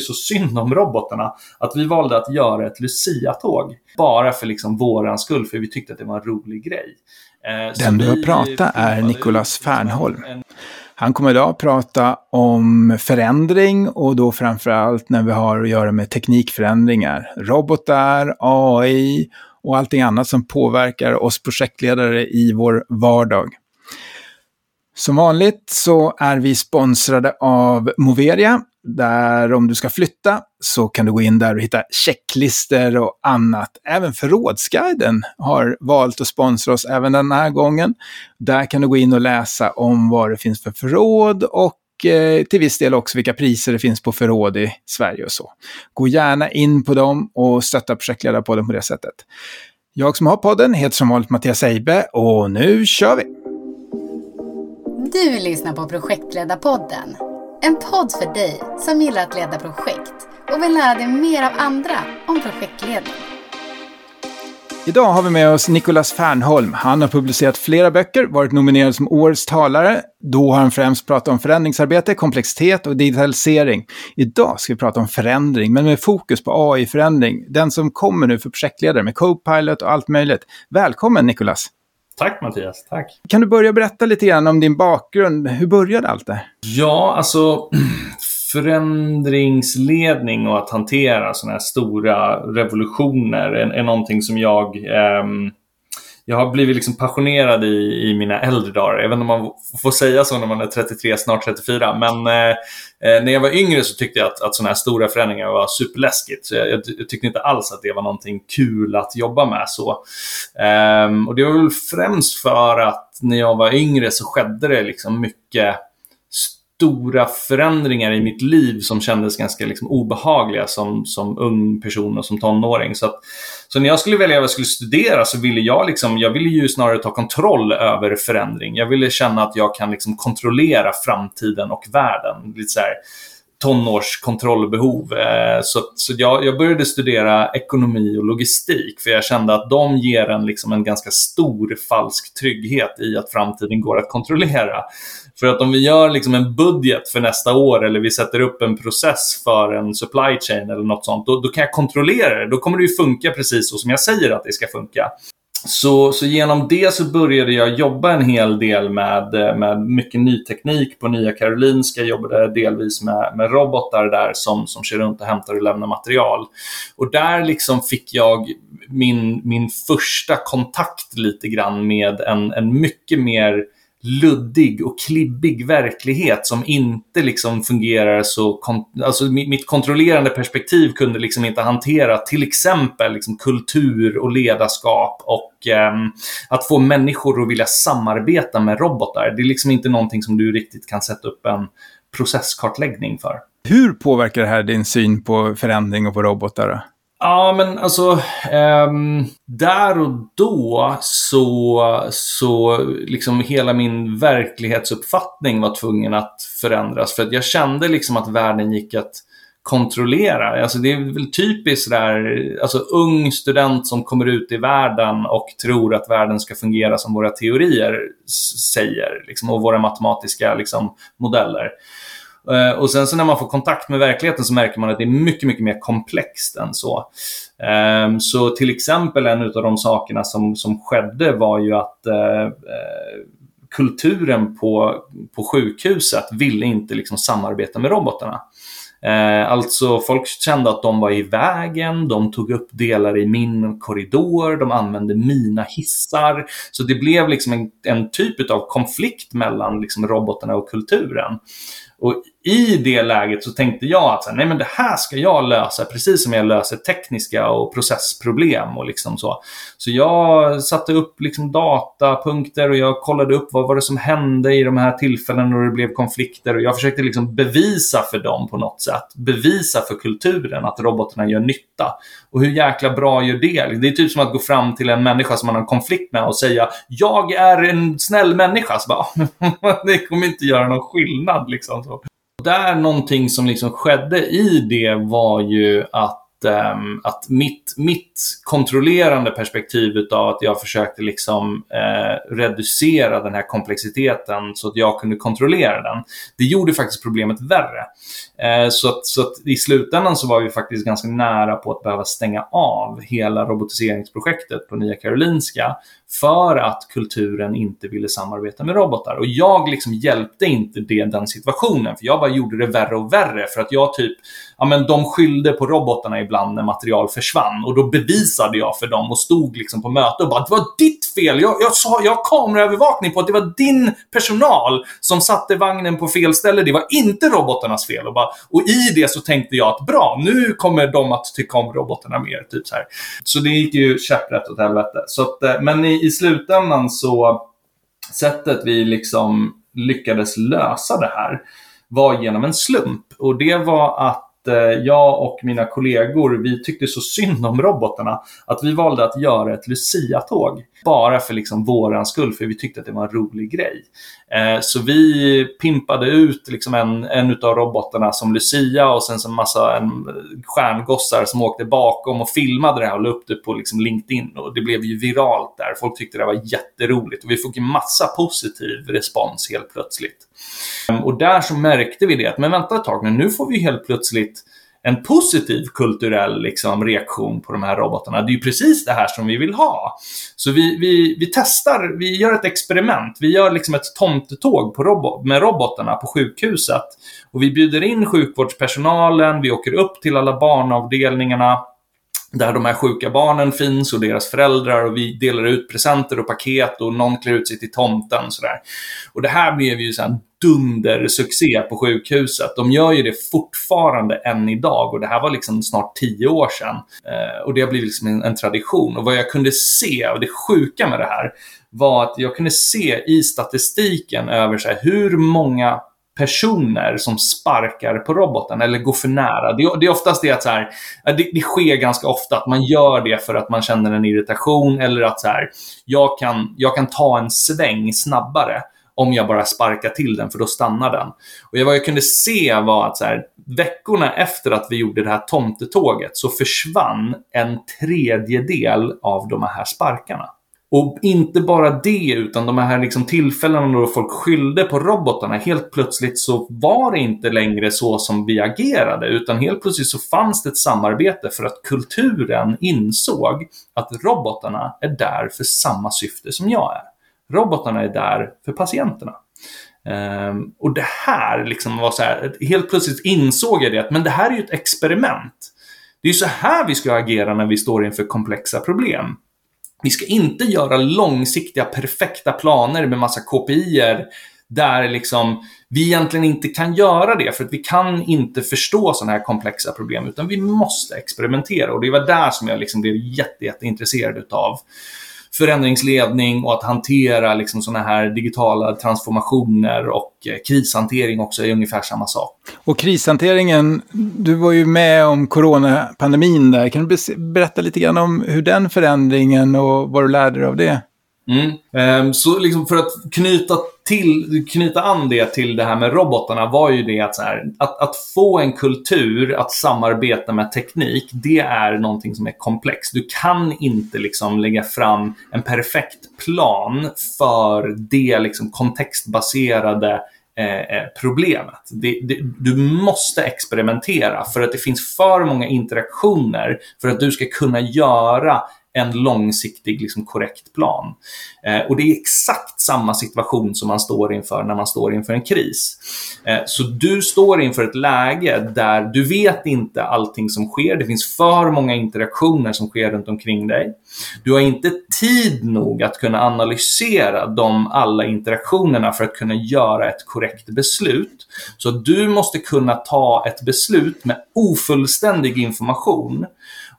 så synd om robotarna att vi valde att göra ett Lucia-tåg. Bara för liksom våran skull, för vi tyckte att det var en rolig grej. Eh, Den du har pratat är Nicolas Fernholm. Han kommer idag prata om förändring och då framförallt när vi har att göra med teknikförändringar. Robotar, AI och allting annat som påverkar oss projektledare i vår vardag. Som vanligt så är vi sponsrade av Moveria, där om du ska flytta så kan du gå in där och hitta checklister och annat. Även Förrådsguiden har valt att sponsra oss även den här gången. Där kan du gå in och läsa om vad det finns för förråd och eh, till viss del också vilka priser det finns på förråd i Sverige och så. Gå gärna in på dem och stötta projektledarpodden på det sättet. Jag som har podden heter som vanligt Mattias Eibe och nu kör vi! Du lyssnar på Projektledarpodden. En podd för dig som gillar att leda projekt och vill lära dig mer av andra om projektledning. Idag har vi med oss Nicolas Fernholm. Han har publicerat flera böcker, varit nominerad som årets talare. Då har han främst pratat om förändringsarbete, komplexitet och digitalisering. Idag ska vi prata om förändring, men med fokus på AI-förändring. Den som kommer nu för projektledare med Copilot och allt möjligt. Välkommen Nicolas! Tack Mattias, tack. Kan du börja berätta lite grann om din bakgrund? Hur började allt det Ja, alltså förändringsledning och att hantera sådana här stora revolutioner är, är någonting som jag eh, jag har blivit liksom passionerad i, i mina äldre dagar. Jag vet inte om man får säga så när man är 33, snart 34. Men eh, eh, när jag var yngre så tyckte jag att, att sådana här stora förändringar var superläskigt. Så jag, jag, jag, tyckte inte alls att det var någonting kul att jobba med. så. Eh, och det var väl främst för att när jag var yngre så skedde det liksom mycket stora förändringar i mitt liv som kändes ganska liksom obehagliga som, som ung person och som tonåring. Så, att, så när jag skulle välja vad jag skulle studera så ville jag, liksom, jag ville ju snarare ta kontroll över förändring. Jag ville känna att jag kan liksom kontrollera framtiden och världen. Lite så här, tonårskontrollbehov. Eh, så, så jag, jag, började studera ekonomi och logistik för jag kände att de ger en, liksom en ganska stor falsk trygghet i att framtiden går att kontrollera. För att om vi gör liksom en budget för nästa år eller vi sätter upp en process för en supply chain eller något sånt, då, då kan jag kontrollera det. Då kommer det ju funka precis så som jag säger att det ska funka. Så, så genom det så började jag jobba en hel del med, med mycket ny teknik på Nya Karolinska. Jag jobbade delvis med, med robotar där som, som kör runt och hämtar och lämnar material. Och där liksom fick jag min, min första kontakt lite grann med en, en mycket mer luddig och klibbig verklighet som inte liksom fungerar så... Alltså mitt kontrollerande perspektiv kunde liksom inte hantera till exempel liksom kultur och ledarskap och eh, att få människor att vilja samarbeta med robotar. Det är liksom inte någonting som du riktigt kan sätta upp en processkartläggning för. Hur påverkar det här din syn på förändring och på robotar? Ja, men alltså um, där och då så, så liksom hela min verklighetsuppfattning var tvungen att förändras. För att jag kände liksom att världen gick att kontrollera. Alltså det är väl typiskt där, alltså ung student som kommer ut i världen och tror att världen ska fungera som våra teorier säger, liksom, och våra matematiska liksom, modeller. Eh, och sen så när man får kontakt med verkligheten så märker man att det är mycket, mycket mer komplext än så. Ehm, så till exempel en av de sakerna som, som skedde var ju att eh, eh, kulturen på, på sjukhuset ville inte liksom samarbeta med robotarna. alltså folk kände att de var i vägen, de tog upp delar i min korridor, de använde mina hissar. Så det blev liksom en, en typ av konflikt mellan liksom robotarna och kulturen. Och i det läget så tänkte jag att nej men det här ska jag lösa precis som jag löser tekniska och processproblem och liksom så. Så jag satte upp liksom datapunkter och jag kollade upp vad var det som hände i de här tillfällena när det blev konflikter och jag försökte liksom bevisa för dem på något sätt. Bevisa för kulturen att robotarna gör nytta. Och hur jäkla bra gör det? Det är typ som att gå fram till en människa som man har en konflikt med och säga jag är en snäll människa. Så bara, det kommer inte göra någon skillnad liksom. Så. Där någonting som liksom skedde i det var ju att um, att mitt, mitt kontrollerande perspektiv utav att jag försökte liksom uh, reducera den här komplexiteten så att jag kunde kontrollera den. Det gjorde faktiskt problemet värre. Uh, så, att, så att i slutändan så var vi faktiskt ganska nära på att behöva stänga av hela robotiseringsprojektet på Nya Karolinska för att kulturen inte ville samarbeta med robotar. Och jag liksom hjälpte inte det, den situationen, för jag bara gjorde det värre och värre för att jag typ, ja men de skyllde på robotarna ibland när material försvann och då bevisade jag för dem och stod liksom på möte och bara det var ditt fel. Jag, jag sa, jag har kameraövervakning på att det var din personal som satte vagnen på fel ställe. Det var inte robotarnas fel. Och, bara, och i det så tänkte jag att bra, nu kommer de att tycka om robotarna mer. Typ så, här. så det gick ju käpprätt åt helvete. Så att, eh, men i, i slutändan så, sättet vi liksom lyckades lösa det här var genom en slump. Och det var att Eh, jag och mina kollegor, vi tyckte så synd om robotarna att vi valde att göra ett Lucia-tåg. Bara för liksom våran skull, för vi tyckte att det var en rolig grej. Eh, så vi pimpade ut liksom en, en av robotarna som Lucia och sen så en massa en, eh, stjärngossar som åkte bakom och filmade det här och la upp det på liksom LinkedIn. Och det blev ju viralt där. Folk tyckte det var jätteroligt och vi fick en massa positiv respons helt plötsligt. Ehm, och där så märkte vi det att, men vänta ett tag nu, nu får vi helt plötsligt en positiv kulturell liksom, reaktion på de här robotarna. Det är ju precis det här som vi vill ha. Så vi, vi, vi testar, vi gör ett experiment. Vi gör liksom ett tomtetåg på robot, med robotarna på sjukhuset. Och vi bjuder in sjukvårdspersonalen, vi åker upp till alla barnavdelningarna där de här sjuka barnen finns och deras föräldrar och vi delar ut presenter och paket och någon klär ut sig till tomten. och Sådär. Och det här blev ju en dundersuccé på sjukhuset. De gör ju det fortfarande än idag och det här var liksom snart tio år sedan. Eh, och det har blivit liksom en, en, tradition. Och vad jag kunde se, och det sjuka med det här, var att jag kunde se i statistiken över så här, hur många personer som sparkar på roboten eller går för nära. Det, det är oftast det att så här, det, det, sker ganska ofta att man gör det för att man känner en irritation eller att så här, jag, kan, jag kan ta en sväng snabbare om jag bara sparkar till den, för då stannar den. Och vad jag kunde se var att så här, veckorna efter att vi gjorde det här tomtetåget så försvann en tredjedel av de här sparkarna. Och inte bara det, utan de här liksom tillfällena då folk skyllde på robotarna. Helt plötsligt så var det inte längre så som vi agerade, utan helt plötsligt så fanns det ett samarbete för att kulturen insåg att robotarna är där för samma syfte som jag är. Robotarna är där för patienterna. Um, och det här liksom var så här, helt plötsligt insåg jag det att men det här är ju ett experiment. Det är ju så här vi ska agera när vi står inför komplexa problem. Vi ska inte göra långsiktiga perfekta planer med massa KPIer där liksom vi egentligen inte kan göra det för att vi kan inte förstå sådana här komplexa problem utan vi måste experimentera. Och det var där som jag liksom blev jätte, jätteintresserad utav förändringsledning och att hantera liksom sådana här digitala transformationer och eh, krishantering också är ungefär samma sak. Och krishanteringen, du var ju med om coronapandemin där. Kan du berätta lite grann om hur den förändringen och vad du lärde dig av det? Mm. Ehm, så liksom för att knyta, till, knyta an det till det här med robotarna var ju det att, så här, att, att få en kultur att samarbeta med teknik, det är någonting som är komplext. Du kan inte liksom lägga fram en perfekt plan för det liksom kontextbaserade eh, eh problemet. Det, det, du måste experimentera för att det finns för många interaktioner för att du ska kunna göra en långsiktig, liksom, korrekt plan. Eh, och det är exakt samma situation som man står inför när man står inför en kris. Eh, så du står inför ett läge där du vet inte allting som sker. Det finns för många interaktioner som sker runt omkring dig. Du har inte tid nog att kunna analysera de alla interaktionerna för att kunna göra ett korrekt beslut. Så du måste kunna ta ett beslut med ofullständig information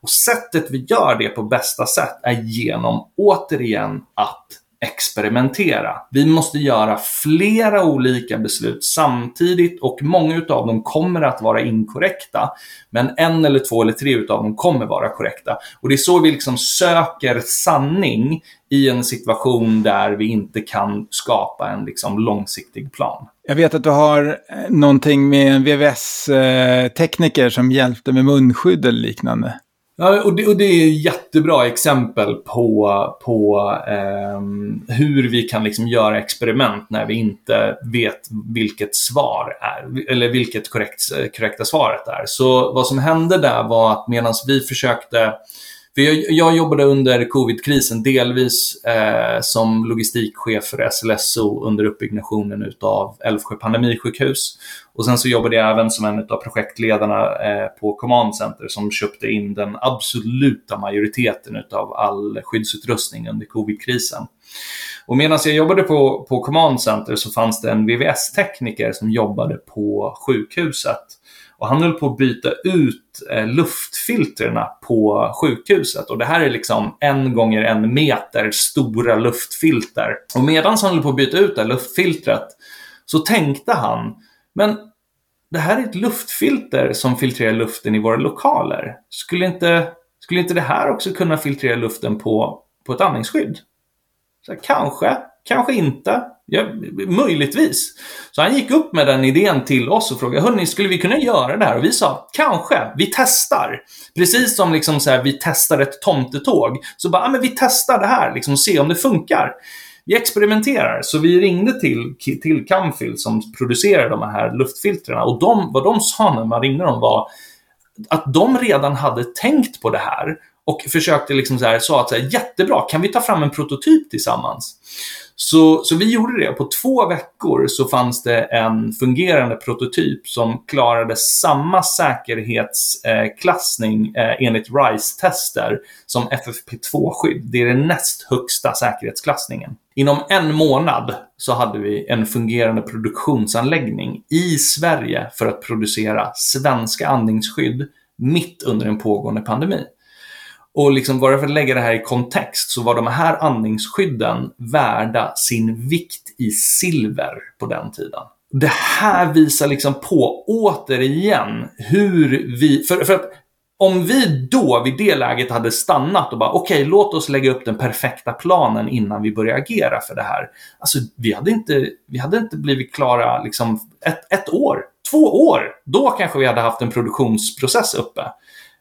och sättet vi gör det på bästa sätt är genom, återigen, att experimentera. Vi måste göra flera olika beslut samtidigt och många utav dem kommer att vara inkorrekta. Men en eller två eller tre utav dem kommer vara korrekta. Och det är så vi liksom söker sanning i en situation där vi inte kan skapa en liksom långsiktig plan. Jag vet att du har eh, någonting med en VVS-tekniker eh, som hjälpte med munskydd eller liknande. Ja, och det, och det är jättebra exempel på, på eh, hur vi kan liksom göra experiment när vi inte vet vilket svar är, eller vilket korrekt, korrekta svaret är. Så vad som hände där var att medan vi försökte för jag, jag jobbade under covid-krisen delvis eh, som logistikchef för SLSO under uppbyggnationen utav Älvsjö pandemisjukhus. Och sen så jobbade jag även som en av projektledarna eh, på Command Center som köpte in den absoluta majoriteten utav all skyddsutrustning under covid-krisen. Och medan jag jobbade på, på Command Center så fanns det en VVS-tekniker som jobbade på sjukhuset. Och han höll på att byta ut eh, luftfiltrerna på sjukhuset. Och det här är liksom en gånger en meter stora luftfilter. Och medan han höll på att byta ut det här luftfiltret så tänkte han, men det här är ett luftfilter som filtrerar luften i våra lokaler. Skulle inte, skulle inte det här också kunna filtrera luften på, på ett andningsskydd? Så kanske, kanske inte. Ja, möjligtvis. Så han gick upp med den idén till oss och frågade, hörni, skulle vi kunna göra det här? Och vi sa, kanske, vi testar. Precis som liksom så här, vi testar ett tomtetåg. Så bara, ja, men vi testar det här, liksom, se om det funkar. Vi experimenterar, så vi ringde till, till Camfil som producerar de här luftfiltrerna och de, vad de sa när man ringde dem var att de redan hade tänkt på det här och försökte liksom så här, sa att så här, jättebra, kan vi ta fram en prototyp tillsammans? Så, så vi gjorde det. På två veckor så fanns det en fungerande prototyp som klarade samma säkerhetsklassning eh, enligt RISE-tester som FFP2-skydd. Det är den näst högsta säkerhetsklassningen. Inom en månad så hade vi en fungerande produktionsanläggning i Sverige för att producera svenska andningsskydd mitt under en pågående pandemi. Och liksom bara för att lägga det här i kontext så var de här andningsskydden värda sin vikt i silver på den tiden. Det här visar liksom på återigen hur vi, för, för att om vi då vid det läget hade stannat och bara okej, okay, låt oss lägga upp den perfekta planen innan vi börjar agera för det här. Alltså, vi hade inte, vi hade inte blivit klara liksom ett, ett år, två år. Då kanske vi hade haft en produktionsprocess uppe.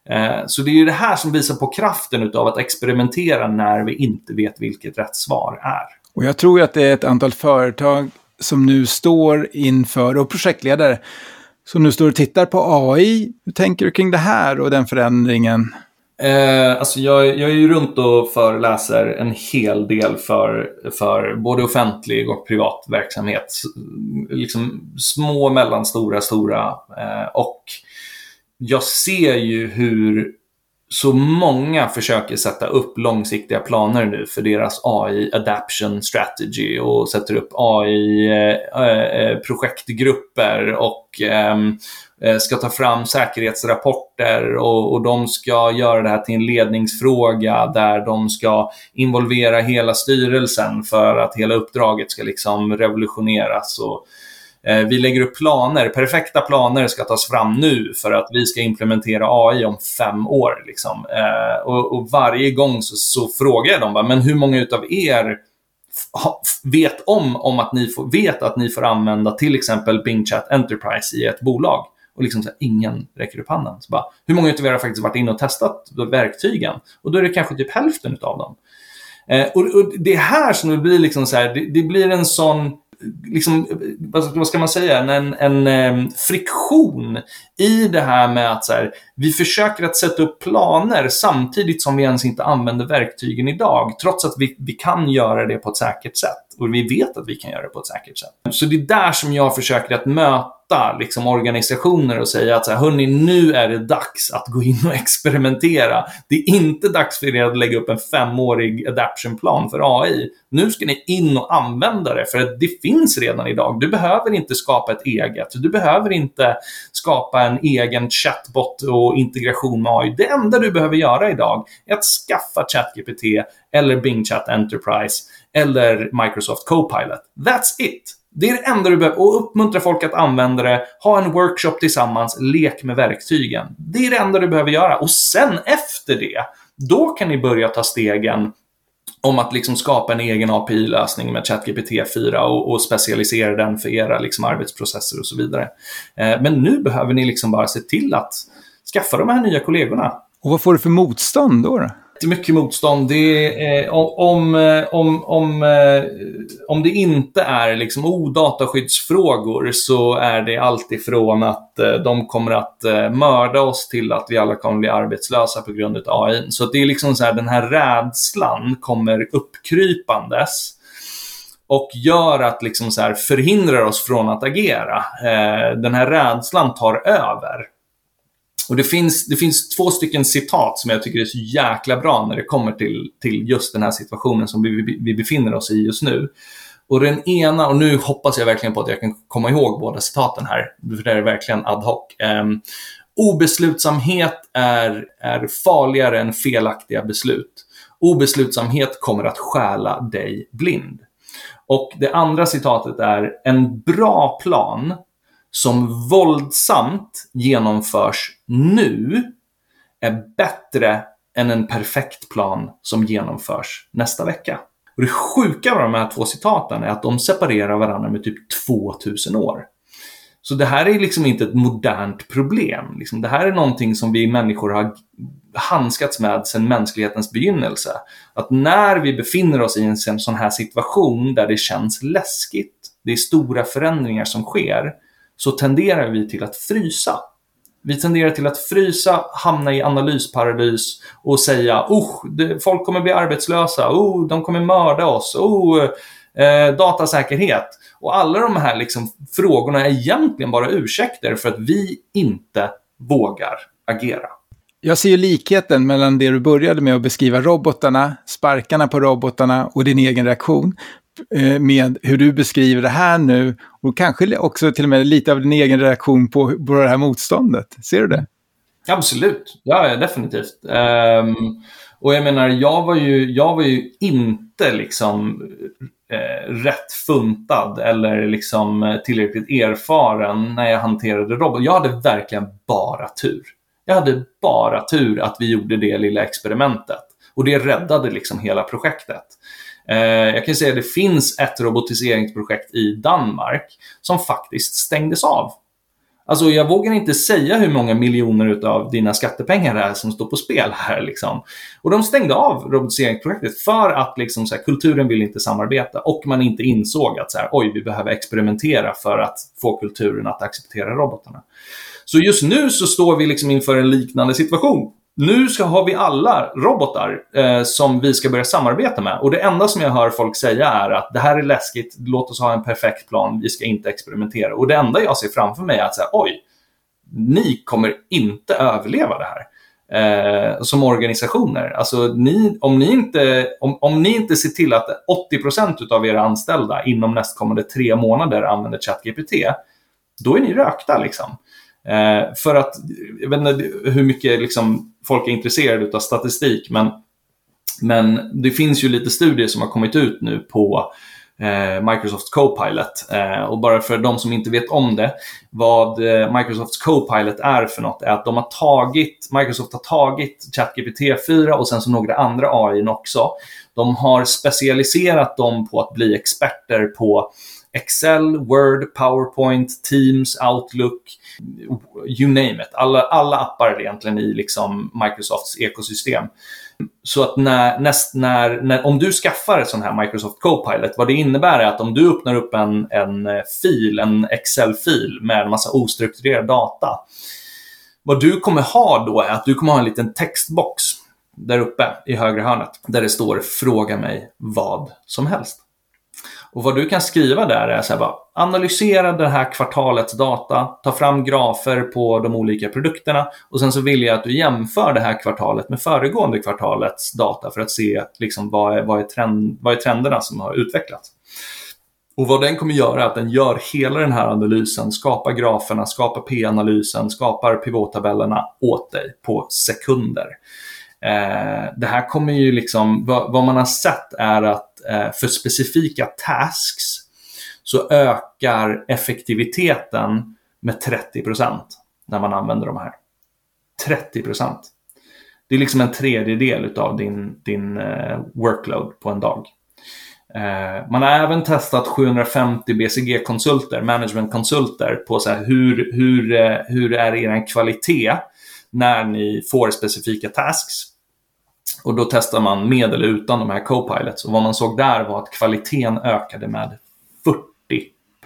Eh, så det är ju det här som visar på kraften utav att experimentera när vi inte vet vilket rätt svar är. Och jag tror att det är ett antal företag som nu står inför, och projektledare, som nu står och tittar på AI. Hur tänker du kring det här och den förändringen? Eh, alltså jag, jag är ju runt och föreläser en hel del för, för både offentlig och privat verksamhet. Liksom små, mellanstora, stora eh, och jag ser ju hur så många försöker sätta upp långsiktiga planer nu för deras AI adaption strategy och sätter upp AI-projektgrupper eh, eh, och ehm, eh, ska ta fram säkerhetsrapporter och, och de ska göra det här till en ledningsfråga där de ska involvera hela styrelsen för att hela uppdraget ska liksom revolutioneras. Och, Eh, Eh, vi lägger upp planer, perfekta planer ska tas fram nu för att vi ska implementera AI om fem år. Liksom. Eh, och, och, varje gång så, så frågar jag dem, men hur många av er vet om, om att ni får, vet att ni får använda till exempel Bing Chat Enterprise i ett bolag? Och liksom så här, ingen räcker upp handen. Så bara, hur många av er har faktiskt varit inne och testat verktygen? Och då är det kanske typ hälften av dem. Eh, och, och, det är här som det blir liksom så här, det, det blir en sån liksom, vad ska man säga, en, en, en friktion i det här med att så här, vi försöker att sätta upp planer samtidigt som vi ens inte använder verktygen idag, trots att vi, vi kan göra det på ett säkert sätt. Och vi vet att vi kan göra det på ett säkert sätt. Så det är där som jag försöker att möta liksom, organisationer och säga att så här, hörni, nu är det dags att gå in och experimentera. Det är inte dags för er att lägga upp en femårig adaptionplan för AI. Nu ska ni in och använda det, för det finns redan idag. Du behöver inte skapa ett eget. Du behöver inte skapa en egen chatbot och integration med AI. Det enda du behöver göra idag är att skaffa ChatGPT eller Bing Chat Enterprise eller Microsoft Copilot. That's it! Det är det enda du behöver. Och uppmuntra folk att använda det. Ha en workshop tillsammans. Lek med verktygen. Det är det enda du behöver göra. Och sen efter det, då kan ni börja ta stegen om att liksom skapa en egen API-lösning med ChatGPT 4 och, och, specialisera den för era liksom arbetsprocesser och så vidare. Eh, men nu behöver ni liksom bara se till att skaffa de här nya kollegorna. Och vad får du för motstånd då? då? Jättemycket motstånd. Det är, eh, om, eh, om, om, eh, om det inte är liksom odataskyddsfrågor så är det alltifrån att eh, de kommer att eh, mörda oss till att vi alla kommer bli arbetslösa på grund av AI. Så det är liksom så här, den här rädslan kommer uppkrypandes och gör att liksom så här förhindrar oss från att agera. Eh, den här rädslan tar över. Och det finns, det finns två stycken citat som jag tycker är så jäkla bra när det kommer till, till just den här situationen som vi, vi befinner oss i just nu. Och den ena, och nu hoppas jag verkligen på att jag kan komma ihåg båda citaten här, för det är verkligen ad hoc. Um, obeslutsamhet är, är farligare än felaktiga beslut. Obeslutsamhet kommer att stjäla dig blind. Och det andra citatet är, en bra plan som våldsamt genomförs nu är bättre än en perfekt plan som genomförs nästa vecka. Och det sjuka med de här två citaten är att de separerar varandra med typ 2000 år. Så det här är liksom inte ett modernt problem. Liksom, det här är någonting som vi människor har handskats med sedan mänsklighetens begynnelse. Att när vi befinner oss i en sån här situation där det känns läskigt, det är stora förändringar som sker, så tenderar vi till att frysa. Vi tenderar till att frysa, hamna i analysparadis och säga oh, folk kommer bli arbetslösa, oh, de kommer mörda oss, oh, eh, datasäkerhet. Och alla de här liksom, frågorna är egentligen bara ursäkter för att vi inte vågar agera. Jag ser ju likheten mellan det du började med att beskriva robotarna, sparkarna på robotarna och din egen reaktion. Eh, med hur du beskriver det här nu och kanske också till och med lite av din egen reaktion på, på det här motståndet. Ser du det? Absolut, ja definitivt. Um, och jag menar, jag var ju, jag var ju inte liksom eh, rätt funtad eller liksom eh, tillräckligt erfaren när jag hanterade robot. Jag hade verkligen bara tur. Jag hade bara tur att vi gjorde det lilla experimentet. Och det räddade liksom hela projektet. Eh, jag kan säga att det finns ett robotiseringsprojekt i Danmark som faktiskt stängdes av. Alltså jag vågar inte säga hur många miljoner av dina skattepengar det är som står på spel här. Liksom. Och de stängde av robotiseringsprojektet för att liksom, så här, kulturen vill inte samarbeta och man inte insåg att så här, oj, vi behöver experimentera för att få kulturen att acceptera robotarna. Så just nu så står vi liksom inför en liknande situation nu ska, har vi alla robotar eh, som vi ska börja samarbeta med. Och det enda som jag hör folk säga är att det här är läskigt, låt oss ha en perfekt plan, vi ska inte experimentera. Och det enda jag ser framför mig är att säga, oj, ni kommer inte överleva det här. Eh, som organisationer. Alltså, ni, om, ni inte, om, om ni inte ser till att 80% av era anställda inom nästkommande tre månader använder ChatGPT, då är ni rökta. Liksom. Eh, för att, jag vet inte hur mycket liksom, folk är intresserade av statistik, men, men det finns ju lite studier som har kommit ut nu på eh, Microsoft Copilot. Eh, och bara för de som inte vet om det, vad Microsoft Microsofts Copilot är för något, är att de har tagit, Microsoft har tagit ChatGPT 4 och sen så några andra AI också. De har specialiserat dem på att bli experter på Excel, Word, PowerPoint, Teams, Outlook, you name it. Alla, alla appar egentligen i liksom Microsofts ekosystem. Så att när, näst, när, när, om du skaffar ett sånt här Microsoft Copilot, vad det innebär är att om du öppnar upp en, en eh, fil, en Excel-fil med en massa ostrukturerad data. Vad du kommer ha då är att du kommer ha en liten textbox där uppe i högra hörnet där det står “Fråga mig vad som helst”. Och vad du kan skriva där är så här bara, analysera det här kvartalets data, ta fram grafer på de olika produkterna och sen så vill jag att du jämför det här kvartalet med föregående kvartalets data för att se liksom, vad, är, vad, är trend, vad är trenderna som har utvecklats. Och vad den kommer göra är att den gör hela den här analysen, skapar graferna, skapar P-analysen, skapar pivottabellerna åt dig på sekunder. Eh, det här kommer ju liksom, vad, vad, man har sett är att Eh, för specifika tasks så ökar effektiviteten med 30% när man använder de här. 30% Det är liksom en tredjedel av din, din eh, workload på en dag. Eh, man har även testat 750 BCG-konsulter, managementkonsulter, på så här, hur, hur, hur är er kvalitet när ni får specifika tasks. Och då testar man med eller utan de här co-pilots. Och vad man såg där var att kvaliteten ökade med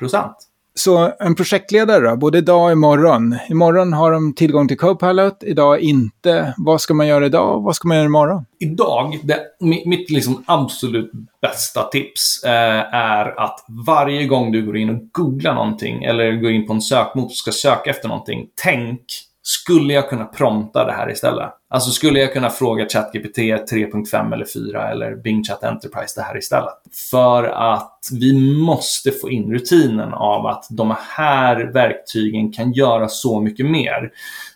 40% Så en projektledare då, både idag och imorgon. Imorgon har de tillgång till Copilot, idag inte. Vad ska man göra idag och vad ska man göra imorgon? Idag, det, mitt liksom absolut bästa tips eh, är att varje gång du går in och googlar någonting eller går in på en sökmotor och ska söka efter någonting, tänk skulle jag kunna prompta det här istället? Alltså skulle jag kunna fråga ChatGPT 3.5 eller 4 eller Bing Chat Enterprise det här istället? För att vi måste få in rutinen av att de här verktygen kan göra så mycket mer.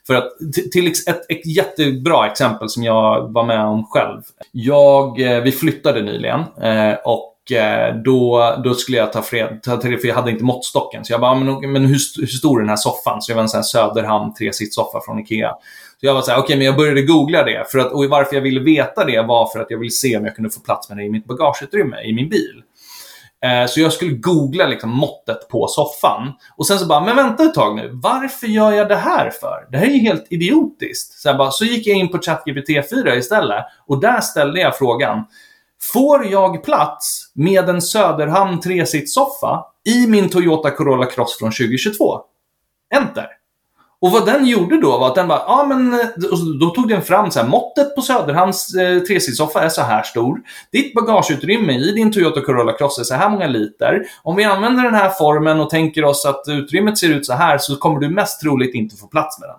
För att till ett, ett jättebra exempel som jag var med om själv. Jag, eh, vi flyttade nyligen eh, och Eh, då, då skulle jag ta fred, ta för jag hade inte måttstocken. Så jag bara, ah, men, men hur, hur stor är den här soffan? Så jag var en sån här Söderhamn tresitssoffa från Ikea. Så jag var så här, okej, okay, men jag började googla det. För att, och varför jag ville veta det var för att jag ville se om jag kunde få plats med det i mitt bagageutrymme i min bil. Eh, så jag skulle googla liksom måttet på soffan. Och sen så bara, men vänta ett tag nu. Varför gör jag det här för? Det här är ju helt idiotiskt. Så, bara, så gick jag in på ChatGPT 4 istället. Och där ställde jag frågan. Får jag plats med en Söderhamn tresitssoffa i min Toyota Corolla Cross från 2022? Enter. Och vad den gjorde då var att den bara, ja men, eh, då tog den fram så här, måttet på Söderhamns eh, tresitssoffa är så här stor. Ditt bagageutrymme i din Toyota Corolla Cross är så här många liter. Om vi använder den här formen och tänker oss att utrymmet ser ut så här så kommer du mest troligt inte få plats med den.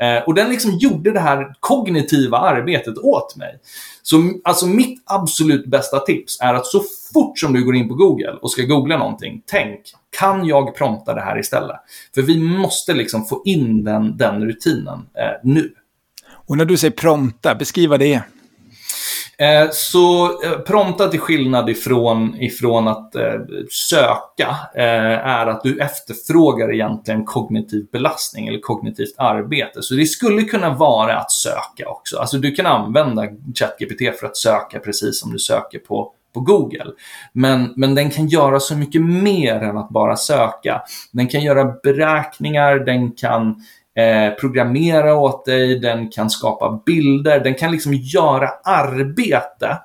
Eh, och den liksom gjorde det här kognitiva arbetet åt mig. Så alltså mitt absolut bästa tips är att så fort som du går in på Google och ska googla någonting, tänk, kan jag prompta det här istället? För vi måste liksom få in den, den rutinen eh, nu. Och när du säger prompta, beskriva det. Eh, så eh, prompta till skillnad ifrån, ifrån att eh, söka eh, är att du efterfrågar egentligen kognitiv belastning eller kognitivt arbete. Så det skulle kunna vara att söka också. Alltså du kan använda ChatGPT för att söka precis som du söker på på Google. Men, men den kan göra så mycket mer än att bara söka. Den kan göra beräkningar, den kan eh, programmera åt dig, den kan skapa bilder, den kan liksom göra arbete.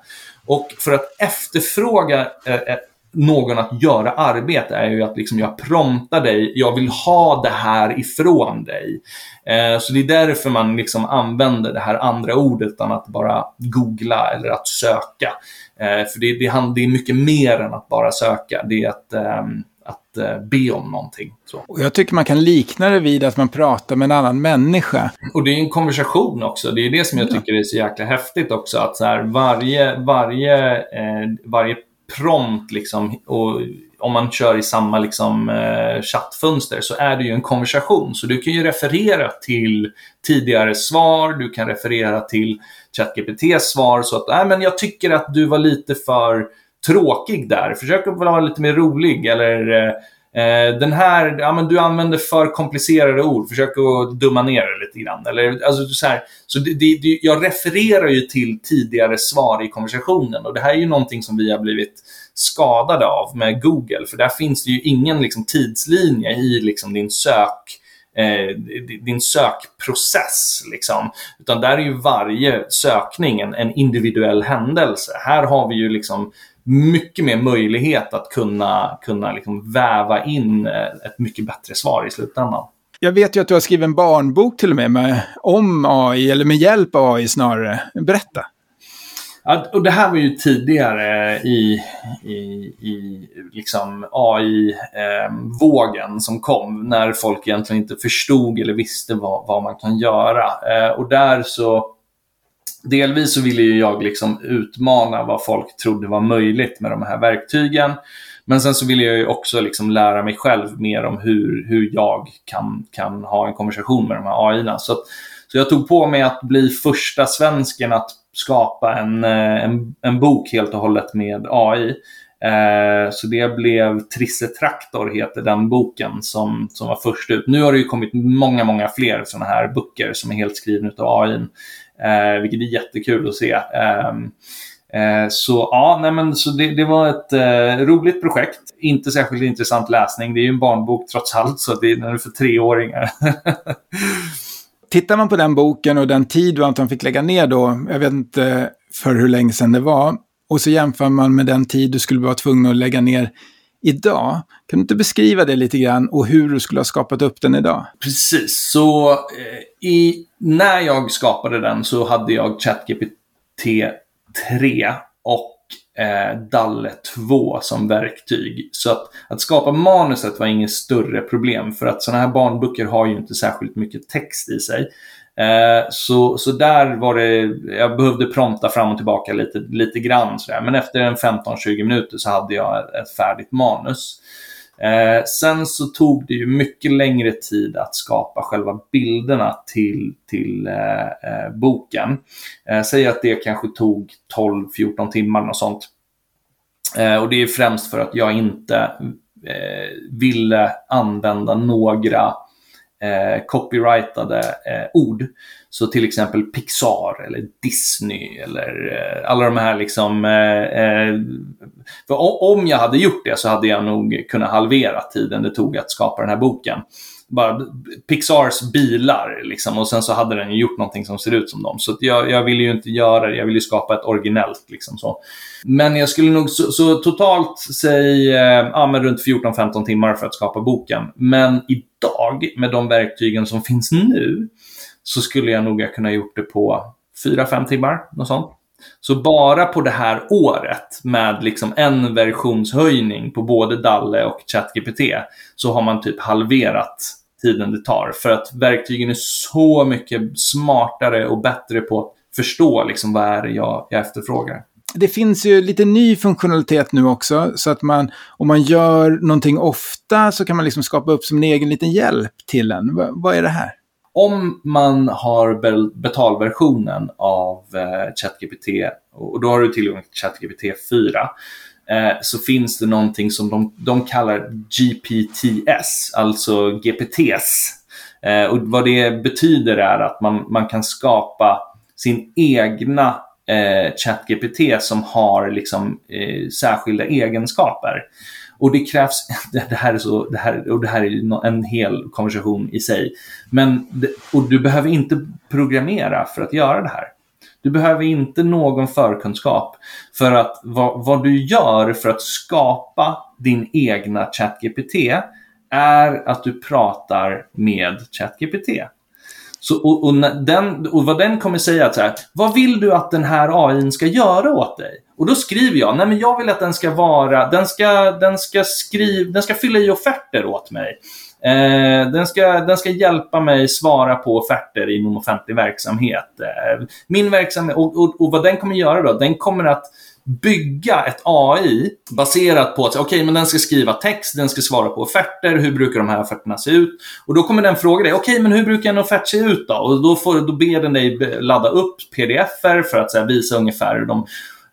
Och för att efterfråga eh, eh, någon att göra arbete är ju att liksom jag promptar dig, jag vill ha det här ifrån dig. Eh, så det är därför man liksom använder det här andra ordet än att bara googla eller att söka. Eh, för det, det, det, är mycket mer än att bara söka. Det är att ehm, eh, be om någonting. Så. Och jag tycker man kan likna det vid att man pratar med en annan människa. Och det är en konversation också. Det är det som jag tycker är så jäkla häftigt också. Att så här, varje, varje, eh, varje prompt liksom, och om man kör i samma liksom, eh, chattfönster så är det ju en konversation. Så du kan ju referera till tidigare svar, du kan referera till ChatGPTs svar så att äh, men jag tycker att du var lite för tråkig där. Försök att vara lite mer rolig eller eh, eh, den här, ja men du använder för komplicerade ord, försök att dumma ner det lite grann. Eller, alltså, så här, så det, det, jag refererar ju till tidigare svar i konversationen och det här är ju någonting som vi har blivit skadade av med Google, för där finns det ju ingen liksom, tidslinje i liksom, din sök eh, din sökprocess. Liksom. Utan där är ju varje sökning en, en, individuell händelse. Här har vi ju liksom mycket mer möjlighet att kunna, kunna liksom väva in eh, ett mycket bättre svar i slutändan. Jag vet ju att du har skrivit en barnbok till och med, med om AI, eller med hjälp av AI snarare. Berätta. Ja, och det här var ju tidigare i, i, i liksom AI-vågen eh, som kom, när folk egentligen inte förstod eller visste vad, vad man kan göra. Eh, och där så delvis så ville jag liksom utmana vad folk trodde var möjligt med de här verktygen. Men sen så ville jag ju också liksom lära mig själv mer om hur, hur jag kan, kan ha en konversation med de här AI-erna. Så, så jag tog på mig att bli första svensken att skapa en, eh, en, en bok helt och hållet med AI. Eh, så det blev Trisse Traktor heter den boken som, som var först ut. Nu har det ju kommit många, många fler sådana här böcker som är helt skrivna av AI. Eh, vilket är jättekul att se. Ehm, eh, så ja, nej men, så det, det var ett eh, roligt projekt. Inte särskilt intressant läsning. Det är ju en barnbok trots allt, så det är för treåringar. Tittar man på den boken och den tid du antagligen fick lägga ner då, jag vet inte för hur länge sedan det var, och så jämför man med den tid du skulle vara tvungen att lägga ner idag. Kan du inte beskriva det lite grann och hur du skulle ha skapat upp den idag? Precis, så eh, i, när jag skapade den så hade jag ChatGPT 3 och eh, Dalle 2 som verktyg. Så att, att skapa manuset var inget större problem för att sådana här barnböcker har ju inte särskilt mycket text i sig. Eh, så, så där var det, jag behövde prompta fram och tillbaka lite, lite grann. Sådär. Men efter en 15-20 minuter så hade jag ett färdigt manus. Eh, sen så tog det ju mycket längre tid att skapa själva bilderna till, till eh, eh boken. Eh, säg att det kanske tog 12-14 timmar och sånt. Eh, och det är främst för att jag inte eh, ville använda några eh, copyrightade eh, ord. Så till exempel Pixar eller Disney eller eh, alla de här liksom. Eh, eh för om jag hade gjort det så hade jag nog kunnat halvera tiden det tog att skapa den här boken bara Pixars bilar liksom, och sen så hade den ju gjort någonting som ser ut som dem. Så jag, jag ville ju inte göra det, jag ville ju skapa ett originellt. Liksom, så. Men jag skulle nog, så, så totalt säg eh, ja, men runt 14-15 timmar för att skapa boken. Men i idag, med de verktygen som finns nu, så skulle jag nog ha kunnat gjort det på 4-5 timmar, något sånt. Så bara på det här året med liksom en versionshöjning på både Dalle och ChatGPT så har man typ halverat tiden det tar. För att verktygen är så mycket smartare och bättre på att förstå liksom vad är det jag, jag efterfrågar. Det finns ju lite ny funktionalitet nu också, så att man, om man gör någonting ofta så kan man liksom skapa upp som en egen liten hjälp till en. V vad är det här? om man har betalversionen av eh, ChatGPT och då har du tillgång till ChatGPT 4 eh, så finns det någonting som de, de kallar GPTS, alltså GPTs. Eh, och vad det betyder är att man, man kan skapa sin egna eh, ChatGPT som har liksom, eh, särskilda egenskaper. Och det krävs, det här är, så, det här, och det här är en hel konversation i sig. Men, och du behöver inte programmera för att göra det här. Du behöver inte någon förkunskap för att vad, vad du gör för att skapa din egna ChatGPT är att du pratar med ChatGPT. Så, och, och, den, och vad den kommer säga är så här, vad vill du att den här AI ska göra åt dig? Och då skriver jag, nej men jag vill att den ska vara, den ska, den ska, skriva, den ska fylla i offerter åt mig. Eh, den, ska, den ska hjälpa mig svara på offerter inom offentlig verksamhet. Eh, min verksamhet, och, och, och, vad den kommer göra då? Den kommer att bygga ett AI baserat på att okay, men den ska skriva text, den ska svara på offerter, hur brukar de här offerterna se ut? Och då kommer den fråga dig, okej okay, men hur brukar en offert se ut då? Och då, får, då ber den dig ladda upp pdf-er för att här, visa ungefär hur de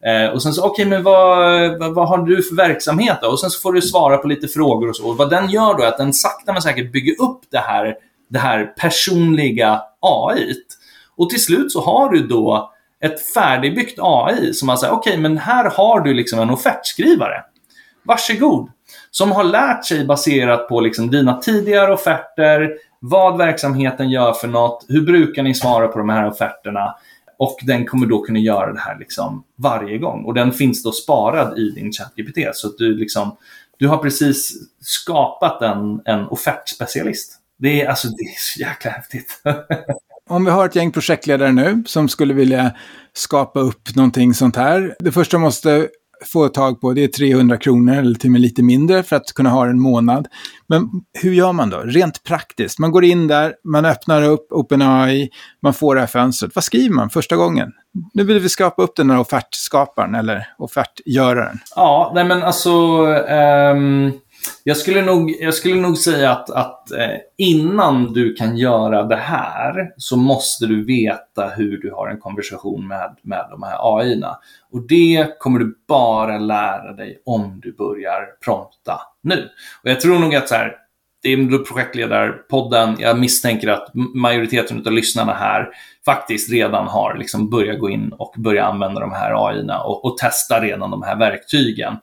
eh, och sen så, okej, okay, men vad, vad, vad, har du för verksamhet då? Och sen så får du svara på lite frågor och så. Och vad den gör då är att den sakta men säkert bygger upp det här, det här personliga AI. Och till slut så har du då ett färdigbyggt AI som man säger, okej, okay, men här har du liksom en offertskrivare. Varsågod. Som har lärt sig baserat på liksom dina tidigare offerter, vad verksamheten gör för något, hur brukar ni svara på de här offerterna? Och den kommer då kunna göra det här liksom varje gång. Och den finns då sparad i din ChatGPT. Så att du, liksom, du har precis skapat en, en offertspecialist. Det är, alltså, det är så jäkla häftigt. Om vi har ett gäng projektledare nu som skulle vilja skapa upp någonting sånt här. Det första måste få tag på det är 300 kronor eller till och med lite mindre för att kunna ha en månad. Men hur gör man då? Rent praktiskt. Man går in där, man öppnar upp OpenAI, man får det här fönstret. Vad skriver man första gången? Nu vill vi skapa upp den här offertskaparen eller offertgöraren. Ja, nej men alltså... Um jag skulle nog, jag skulle nog säga att, att eh, innan du kan göra det här så måste du veta hur du har en konversation med, med de här AI-erna. Och det kommer du bara lära dig om du börjar prompta nu. Och jag tror nog att så här, det är projektledarpodden. Jag misstänker att majoriteten av lyssnarna här faktiskt redan har liksom börjat gå in och börja använda de här AI och, och testa redan de här verktygen.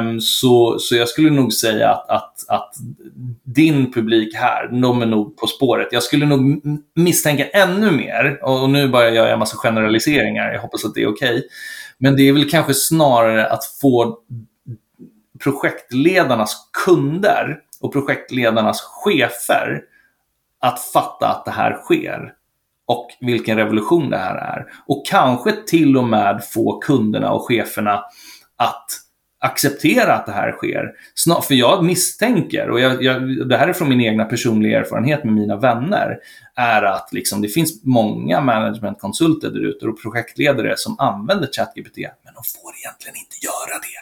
Um, så, så jag skulle nog säga att, att, att din publik här, de är nog på spåret. Jag skulle nog misstänka ännu mer, och nu bara gör jag en massa generaliseringar, jag hoppas att det är okej. Okay. Men det är väl kanske snarare att få projektledarnas kunder och projektledarnas chefer att fatta att det här sker och vilken revolution det här är. Och kanske till och med få kunderna och cheferna att acceptera att det här sker. Snart, för jag misstänker, och jag, jag, det här är från min egna personliga erfarenhet med mina vänner, är att liksom, det finns många managementkonsulter där ute och projektledare som använder ChatGPT, men de får egentligen inte göra det.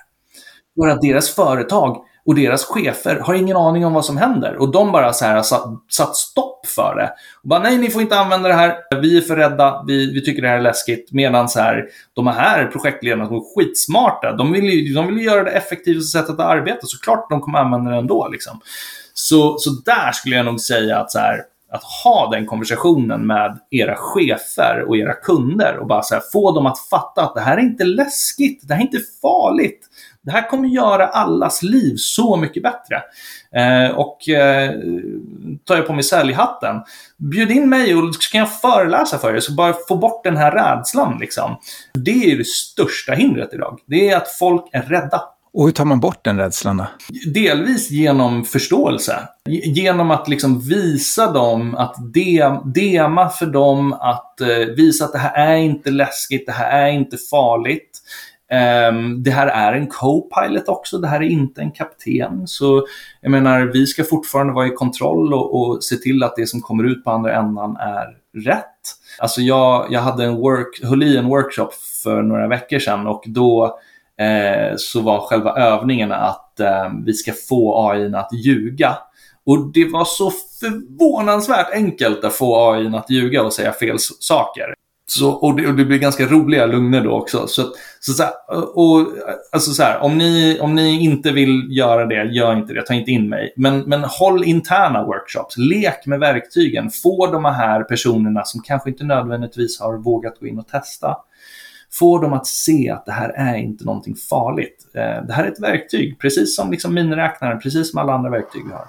För att deras företag och deras chefer har ingen aning om vad som händer. Och de bara så här har satt, satt stopp för det. Och bara, nej, ni får inte använda det här. Vi är för rädda. Vi, vi tycker det här är läskigt. Medan så här, de här projektledarna som är skitsmarta, de vill ju, de vill göra det effektivaste sättet att arbeta. Såklart de kommer använda det ändå. Liksom. Så, så där skulle jag nog säga att så här, att ha den konversationen med era chefer och era kunder och bara så här, få dem att fatta att det här är inte läskigt, det här är inte farligt. Det här kommer göra allas liv så mycket bättre. Eh, och eh, tar jag på mig säljhatten, bjud in mig och så kan jag föreläsa för er, så bara få bort den här rädslan. Liksom. Det är det största hindret idag. Det är att folk är rädda. Och hur tar man bort den rädslan då? Delvis genom förståelse. Genom att liksom visa dem, att dema för dem, att eh, visa att det här är inte läskigt, det här är inte farligt. Um, det här är en co-pilot också, det här är inte en kapten. Så jag menar, vi ska fortfarande vara i kontroll och, och se till att det som kommer ut på andra ändan är rätt. Alltså jag, jag hade en work, höll i en workshop för några veckor sedan och då eh, så var själva övningen att eh, vi ska få AI att ljuga. Och det var så förvånansvärt enkelt att få AI att ljuga och säga fel saker. Så, och, det, och det blir ganska roliga lugner då också. Så, så, så här, och, alltså så här, om, ni, om ni inte vill göra det, gör inte det, ta inte in mig. Men, men håll interna workshops, lek med verktygen, få de här personerna som kanske inte nödvändigtvis har vågat gå in och testa. Få dem att se att det här är inte någonting farligt. Eh, det här är ett verktyg, precis som liksom miniräknaren, precis som alla andra verktyg vi har.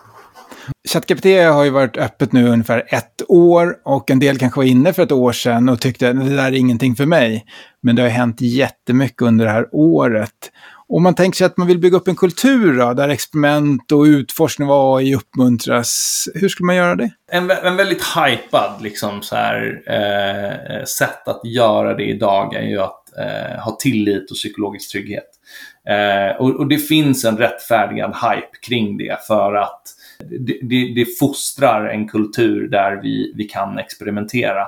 ChatGPT har ju varit öppet nu ungefär ett år och en del kanske var inne för ett år sedan och tyckte att det där är ingenting för mig. Men det har hänt jättemycket under det här året. Om man tänker sig att man vill bygga upp en kultur då, där experiment och utforskning av AI uppmuntras, hur skulle man göra det? En, en väldigt hypad liksom, så här, eh, sätt att göra det idag är ju att eh, ha tillit och psykologisk trygghet. Eh, och, och, det finns en rättfärdigad hype kring det för att det, det, det fostrar en kultur där vi, vi kan experimentera.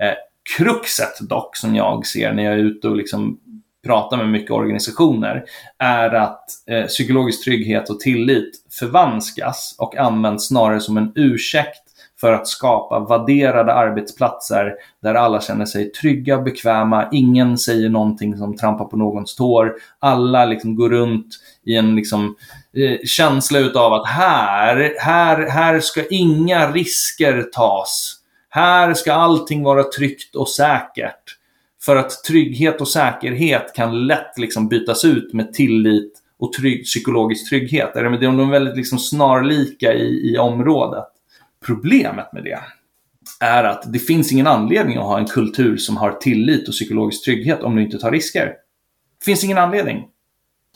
Eh, kruxet dock, som jag ser när jag är ute och liksom pratar med mycket organisationer, är att eh, psykologisk trygghet och tillit förvanskas och används snarare som en ursäkt för att skapa vadderade arbetsplatser där alla känner sig trygga, bekväma, ingen säger någonting som trampar på någons tår. Alla liksom går runt i en liksom, eh, Eh, känsla utav att här, här, här ska inga risker tas. Här ska allting vara tryggt och säkert. För att trygghet och säkerhet kan lätt liksom bytas ut med tillit och trygg, psykologisk trygghet. De är väldigt liksom snarlika i, i området. Problemet med det är att det finns ingen anledning att ha en kultur som har tillit och psykologisk trygghet om du inte tar risker. Det finns ingen anledning.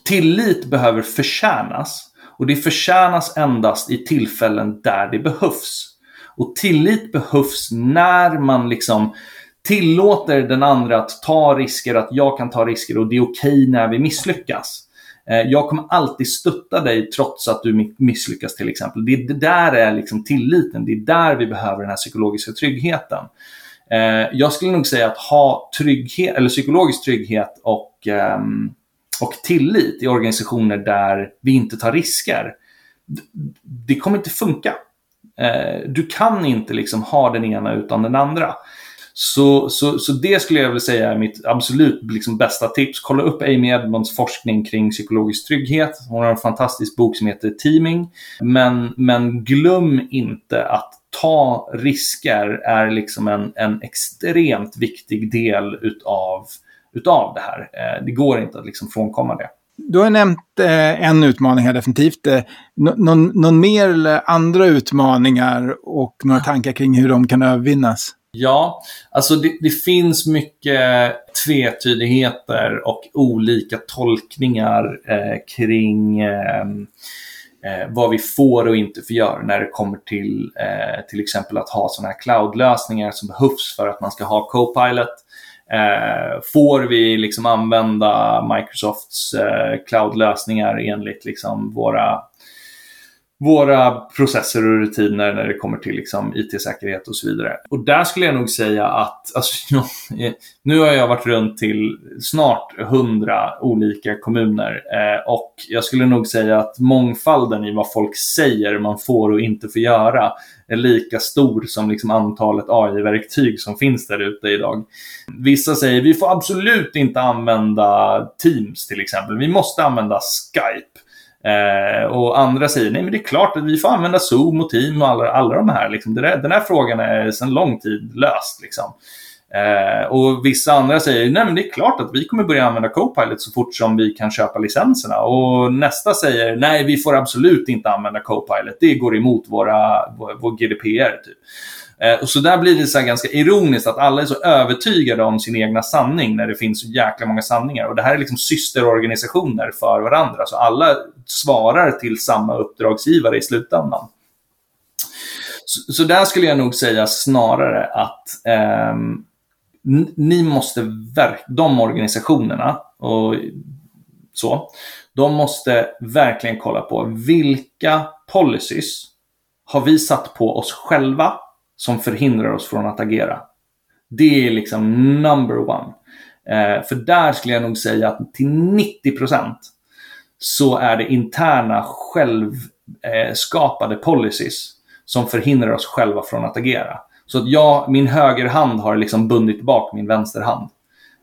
Tillit behöver förtjänas och det förtjänas endast i tillfällen där det behövs. Och tillit behövs när man liksom tillåter den andra att ta risker, att jag kan ta risker och det är okej okay när vi misslyckas. Eh, jag kommer alltid stötta dig trots att du misslyckas till exempel. Det, det där är liksom tilliten, det är där vi behöver den här psykologiska tryggheten. Eh, jag skulle nog säga att ha trygghet, eller psykologisk trygghet och um, och tillit i organisationer där vi inte tar risker. Det kommer inte funka. Eh, du kan inte liksom ha den ena utan den andra. Så, så, så det skulle jag vilja säga är mitt absolut liksom bästa tips. Kolla upp Amy Edmonds forskning kring psykologisk trygghet. Hon har en fantastisk bok som heter Teaming. Men, men glöm inte att ta risker är liksom en, en extremt viktig del utav, utav det här. Eh, det går inte att liksom frånkomma det. Du har nämnt eh, en utmaning här definitivt. Eh, någon, någon mer eller andra utmaningar och några tankar kring hur de kan övervinnas? Ja, alltså det, det, finns mycket tvetydigheter och olika tolkningar eh, kring ehm, eh, vad vi får och inte får göra när det kommer till eh, till exempel att ha sådana här cloud-lösningar som behövs för att man ska ha Copilot. Eh, får vi liksom använda Microsofts eh, cloud-lösningar enligt liksom våra våra processer och rutiner när det kommer till liksom IT-säkerhet och så vidare. Och där skulle jag nog säga att, alltså, nu har jag varit runt till snart hundra olika kommuner eh, och jag skulle nog säga att mångfalden i vad folk säger man får och inte får göra är lika stor som liksom antalet AI-verktyg som finns där ute idag. Vissa säger vi får absolut inte använda Teams till exempel. Vi måste använda Skype. Eh, och andra säger nej men det är klart att vi får använda Zoom och Team och alla, alla de här. Liksom. Där, den här frågan är sedan lång tid löst. Liksom. Eh, och vissa andra säger nej men det är klart att vi kommer börja använda Copilot så fort som vi kan köpa licenserna. Och nästa säger nej vi får absolut inte använda Copilot. Det går emot våra, vår, vår GDPR. Typ. Eh, och så där blir det så ganska ironiskt att alla är så övertygade om sin egna sanning när det finns så jäkla många sanningar. Och det här är liksom systerorganisationer för varandra. Så alla svarar till samma uppdragsgivare i slutändan. Så, så där skulle jag nog säga snarare att eh, ni måste verka, de organisationerna och så, de måste verkligen kolla på vilka policies har vi satt på oss själva som förhindrar oss från att agera. Det är liksom number one. Eh, för där skulle jag nog säga att till 90% så är det interna självskapade policies som förhindrar oss själva från att agera. Så att jag, min högerhand har liksom bundit bak min vänsterhand.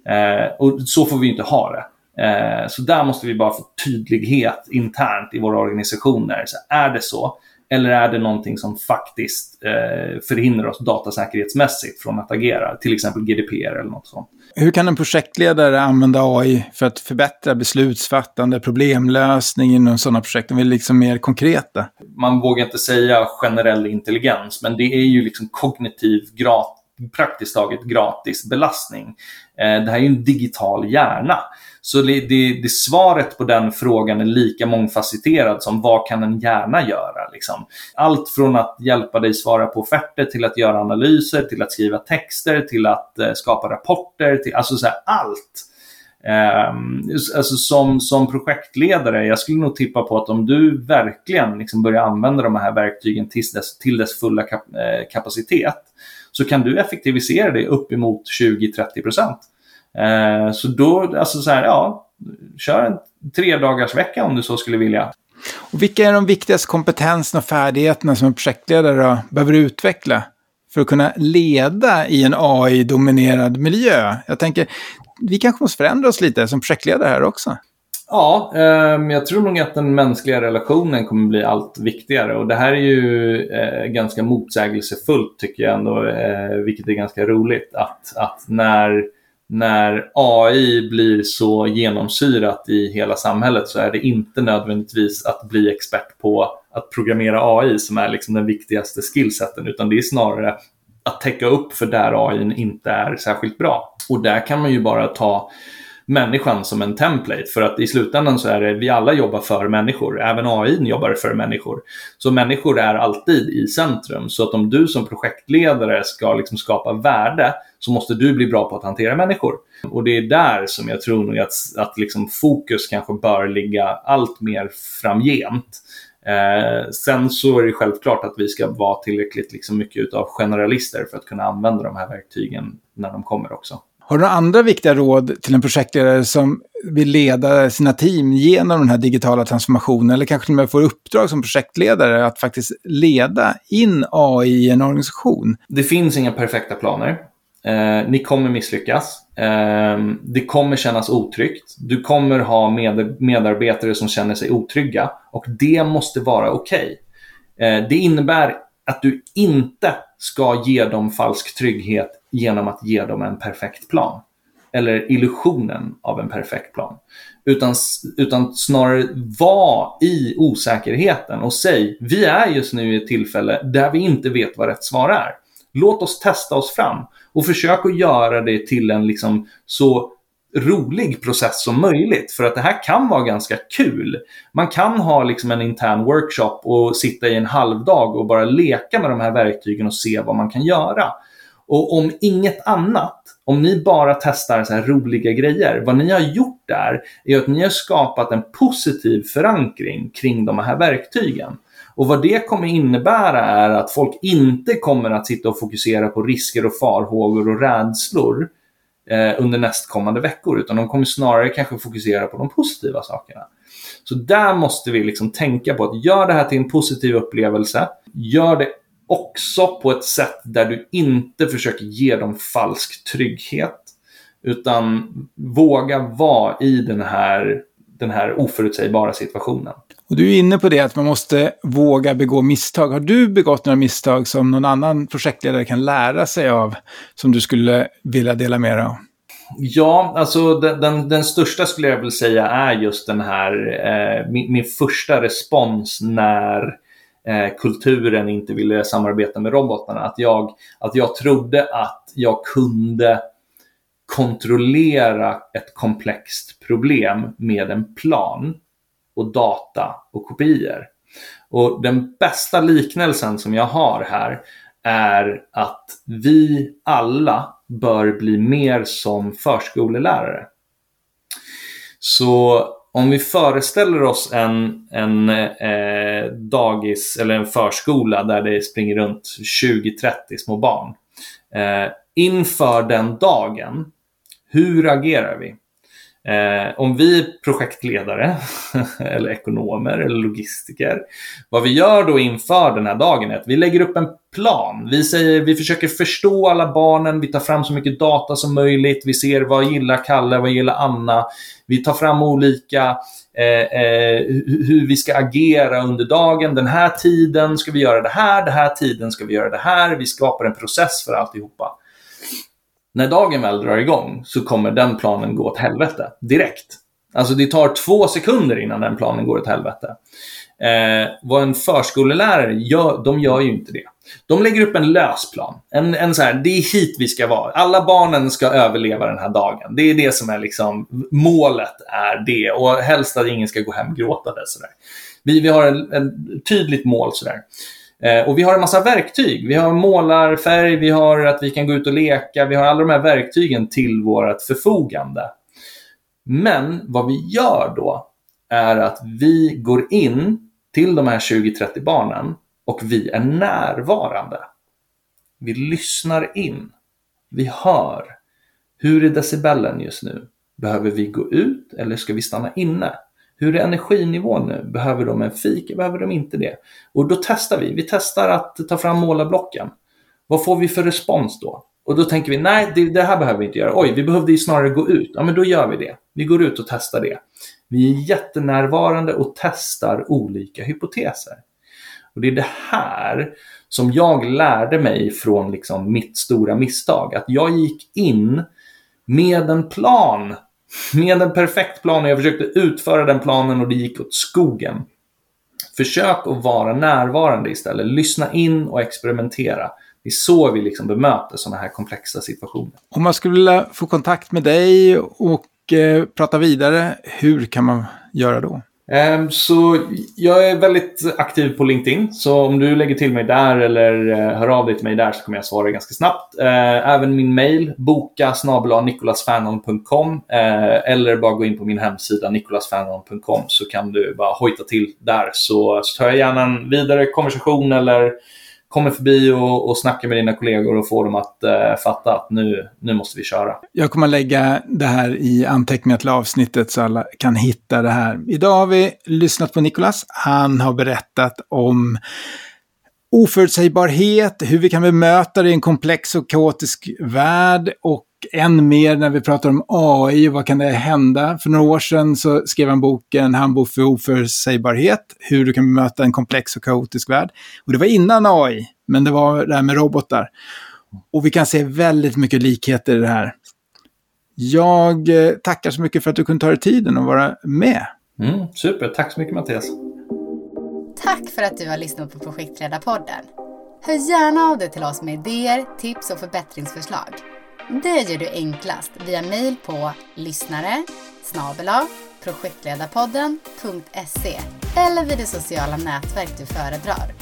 Eh, och så får vi inte ha det. Eh, så där måste vi bara få tydlighet internt i våra organisationer. Så är det så, eller är det någonting som faktiskt eh, förhindrar oss datasäkerhetsmässigt från att agera? Till exempel GDPR eller något sånt. Hur kan en projektledare använda AI för att förbättra beslutsfattande, problemlösning inom sådana projekt? De är liksom mer konkreta. Man vågar inte säga generell intelligens, men det är ju liksom kognitiv gratis praktiskt taget gratis belastning. Eh, det här är ju en digital hjärna. Så det, det, det, svaret på den frågan är lika mångfacetterad som vad kan en hjärna göra? Liksom. Allt från att hjälpa dig svara på offerter till att göra analyser, till att skriva texter, till att eh, skapa rapporter, till, alltså så här, allt. Um, alltså som, som projektledare, jag skulle nog tippa på att om du verkligen liksom börjar använda de här verktygen till dess, till dess fulla kap, eh, kapacitet så kan du effektivisera det uppemot 20-30 procent. Eh, så då, alltså så här, ja, kör en tre dagars vecka om du så skulle vilja. Och vilka är de viktigaste kompetenserna och färdigheterna som en projektledare behöver utveckla för att kunna leda i en AI-dominerad miljö? Jag tänker, vi kanske måste förändra oss lite som projektledare här också. Ja, eh, jag tror nog att den mänskliga relationen kommer bli allt viktigare och det här är ju eh, ganska motsägelsefullt tycker jag ändå, eh, vilket är ganska roligt att, att när när AI blir så genomsyrat i hela samhället så är det inte nödvändigtvis att bli expert på att programmera AI som är liksom den viktigaste skillseten utan det är snarare att täcka upp för där AI inte är särskilt bra. Och där kan man ju bara ta människan som en template. För att i slutändan så är det, vi alla jobbar för människor. Även AI jobbar för människor. Så människor är alltid i centrum. Så att om du som projektledare ska liksom skapa värde så måste du bli bra på att hantera människor. Och det är där som jag tror nog att, att liksom fokus kanske bör ligga allt mer framgent. Eh, sen så är det självklart att vi ska vara tillräckligt liksom mycket av generalister för att kunna använda de här verktygen när de kommer också. Har du några andra viktiga råd till en projektledare som vill leda sina team genom den här digitala transformationen eller kanske till och med får uppdrag som projektledare att faktiskt leda in AI i en organisation? Det finns inga perfekta planer. Eh, ni kommer misslyckas. Eh, det kommer kännas otryggt. Du kommer ha med, medarbetare som känner sig otrygga och det måste vara okej. Okay. Eh, det innebär att du inte ska ge dem falsk trygghet genom att ge dem en perfekt plan. Eller illusionen av en perfekt plan. Utan, utan snarare var i osäkerheten och säg, vi är just nu i ett tillfälle där vi inte vet vad rätt svar är. Låt oss testa oss fram och försök att göra det till en liksom så rolig process som möjligt. För att det här kan vara ganska kul. Man kan ha liksom en intern workshop och sitta i en halvdag och bara leka med de här verktygen och se vad man kan göra. Och om inget annat, om ni bara testar så här roliga grejer, vad ni har gjort där är att ni har skapat en positiv förankring kring de här verktygen. Och vad det kommer innebära är att folk inte kommer att sitta och fokusera på risker och farhågor och rädslor eh, under nästkommande veckor, utan de kommer snarare kanske fokusera på de positiva sakerna. Så där måste vi liksom tänka på att gör det här till en positiv upplevelse. Gör det också på ett sätt där du inte försöker ge dem falsk trygghet. Utan våga vara i den här, den här oförutsägbara situationen. Och du är inne på det att man måste våga begå misstag. Har du begått några misstag som någon annan projektledare kan lära sig av, som du skulle vilja dela med dig av? Ja, alltså den, den, den, största skulle jag vilja säga är just den här, eh, min, min, första respons när eh, kulturen inte ville samarbeta med robotarna. Att jag, att jag trodde att jag kunde kontrollera ett komplext problem med en plan och data och kopior. Och den bästa liknelsen som jag har här är att vi alla bör bli mer som förskolelärare. Så om vi föreställer oss en, en eh, dagis eller en förskola där det springer runt 20-30 små barn. Eh, inför den dagen, hur agerar vi? Eh, om vi projektledare eller ekonomer eller logistiker, vad vi gör då inför den här dagen är att vi lägger upp en plan. Vi, säger, vi försöker förstå alla barnen, vi tar fram så mycket data som möjligt, vi ser vad gillar Kalle, vad gillar Anna. Vi tar fram olika eh, eh, hur vi ska agera under dagen. Den här tiden ska vi göra det här, den här tiden ska vi göra det här. Vi skapar en process för alltihopa. När dagen väl drar igång så kommer den planen gå åt helvete direkt. Alltså det tar två sekunder innan den planen går åt helvete. Eh, vad en förskolelärare gör, de gör ju inte det. De lägger upp en lösplan. En, en så här, det är hit vi ska vara. Alla barnen ska överleva den här dagen. Det är det som är liksom, målet är det. Och helst att ingen ska gå hem gråtande. Sådär. Vi, vi har ett tydligt mål sådär. Eh, Eh, och vi har en massa verktyg. Vi har målarfärg, vi har att vi kan gå ut och leka, vi har alla de här verktygen till vårt förfogande. Men vad vi gör då är att vi går in till de här 20-30 barnen och vi är närvarande. Vi lyssnar in. Vi hör. Hur är decibellen just nu? Behöver vi gå ut eller ska vi stanna inne? Hur är energinivån nu? Behöver de en fik? Behöver de inte det? Och då testar vi. Vi testar att ta fram målarblocken. Vad får vi för respons då? Och då tänker vi, nej, det, det, här behöver vi inte göra. Oj, vi behövde ju snarare gå ut. Ja, men då gör vi det. Vi går ut och testar det. Vi är jättenärvarande och testar olika hypoteser. Och det är det här som jag lärde mig från liksom mitt stora misstag. Att jag gick in med en plan med en perfekt plan och jag försökte utföra den planen och det gick åt skogen. Försök att vara närvarande istället. Lyssna in och experimentera. Det är så vi liksom bemöter sådana här komplexa situationer. Om man skulle vilja få kontakt med dig och eh, prata vidare, hur kan man göra då? Ehm, så jag är väldigt aktiv på LinkedIn, så om du lägger till mig där eller eh, hör av dig till mig där så kommer jag svara ganska snabbt. Ehm, även min mail, boka nikolasfanon.com eh, eller bara gå in på min hemsida nikolasfanon.com så kan du bara hojta till där så, så tar jag gärna en vidare konversation eller kommer förbi och, och snackar med dina kollegor och får dem att eh, fatta att nu, nu måste vi köra. Jag kommer att lägga det här i anteckningar till avsnittet så alla kan hitta det här. Idag har vi lyssnat på Nikolas. Han har berättat om oförutsägbarhet, hur vi kan bemöta det i en komplex och kaotisk värld och än mer när vi pratar om AI och vad kan det hända? För några år sedan så skrev han boken Handbok för oförutsägbarhet, hur du kan bemöta en komplex och kaotisk värld. Och det var innan AI, men det var det här med robotar. Och vi kan se väldigt mycket likheter i det här. Jag eh, tackar så mycket för att du kunde ta dig tiden att vara med. Mm, super, tack så mycket Mattias. Tack för att du har lyssnat på Projektledarpodden. Hör gärna av dig till oss med idéer, tips och förbättringsförslag. Det gör du enklast via mail på lyssnare projektledarpodden.se eller vid det sociala nätverk du föredrar.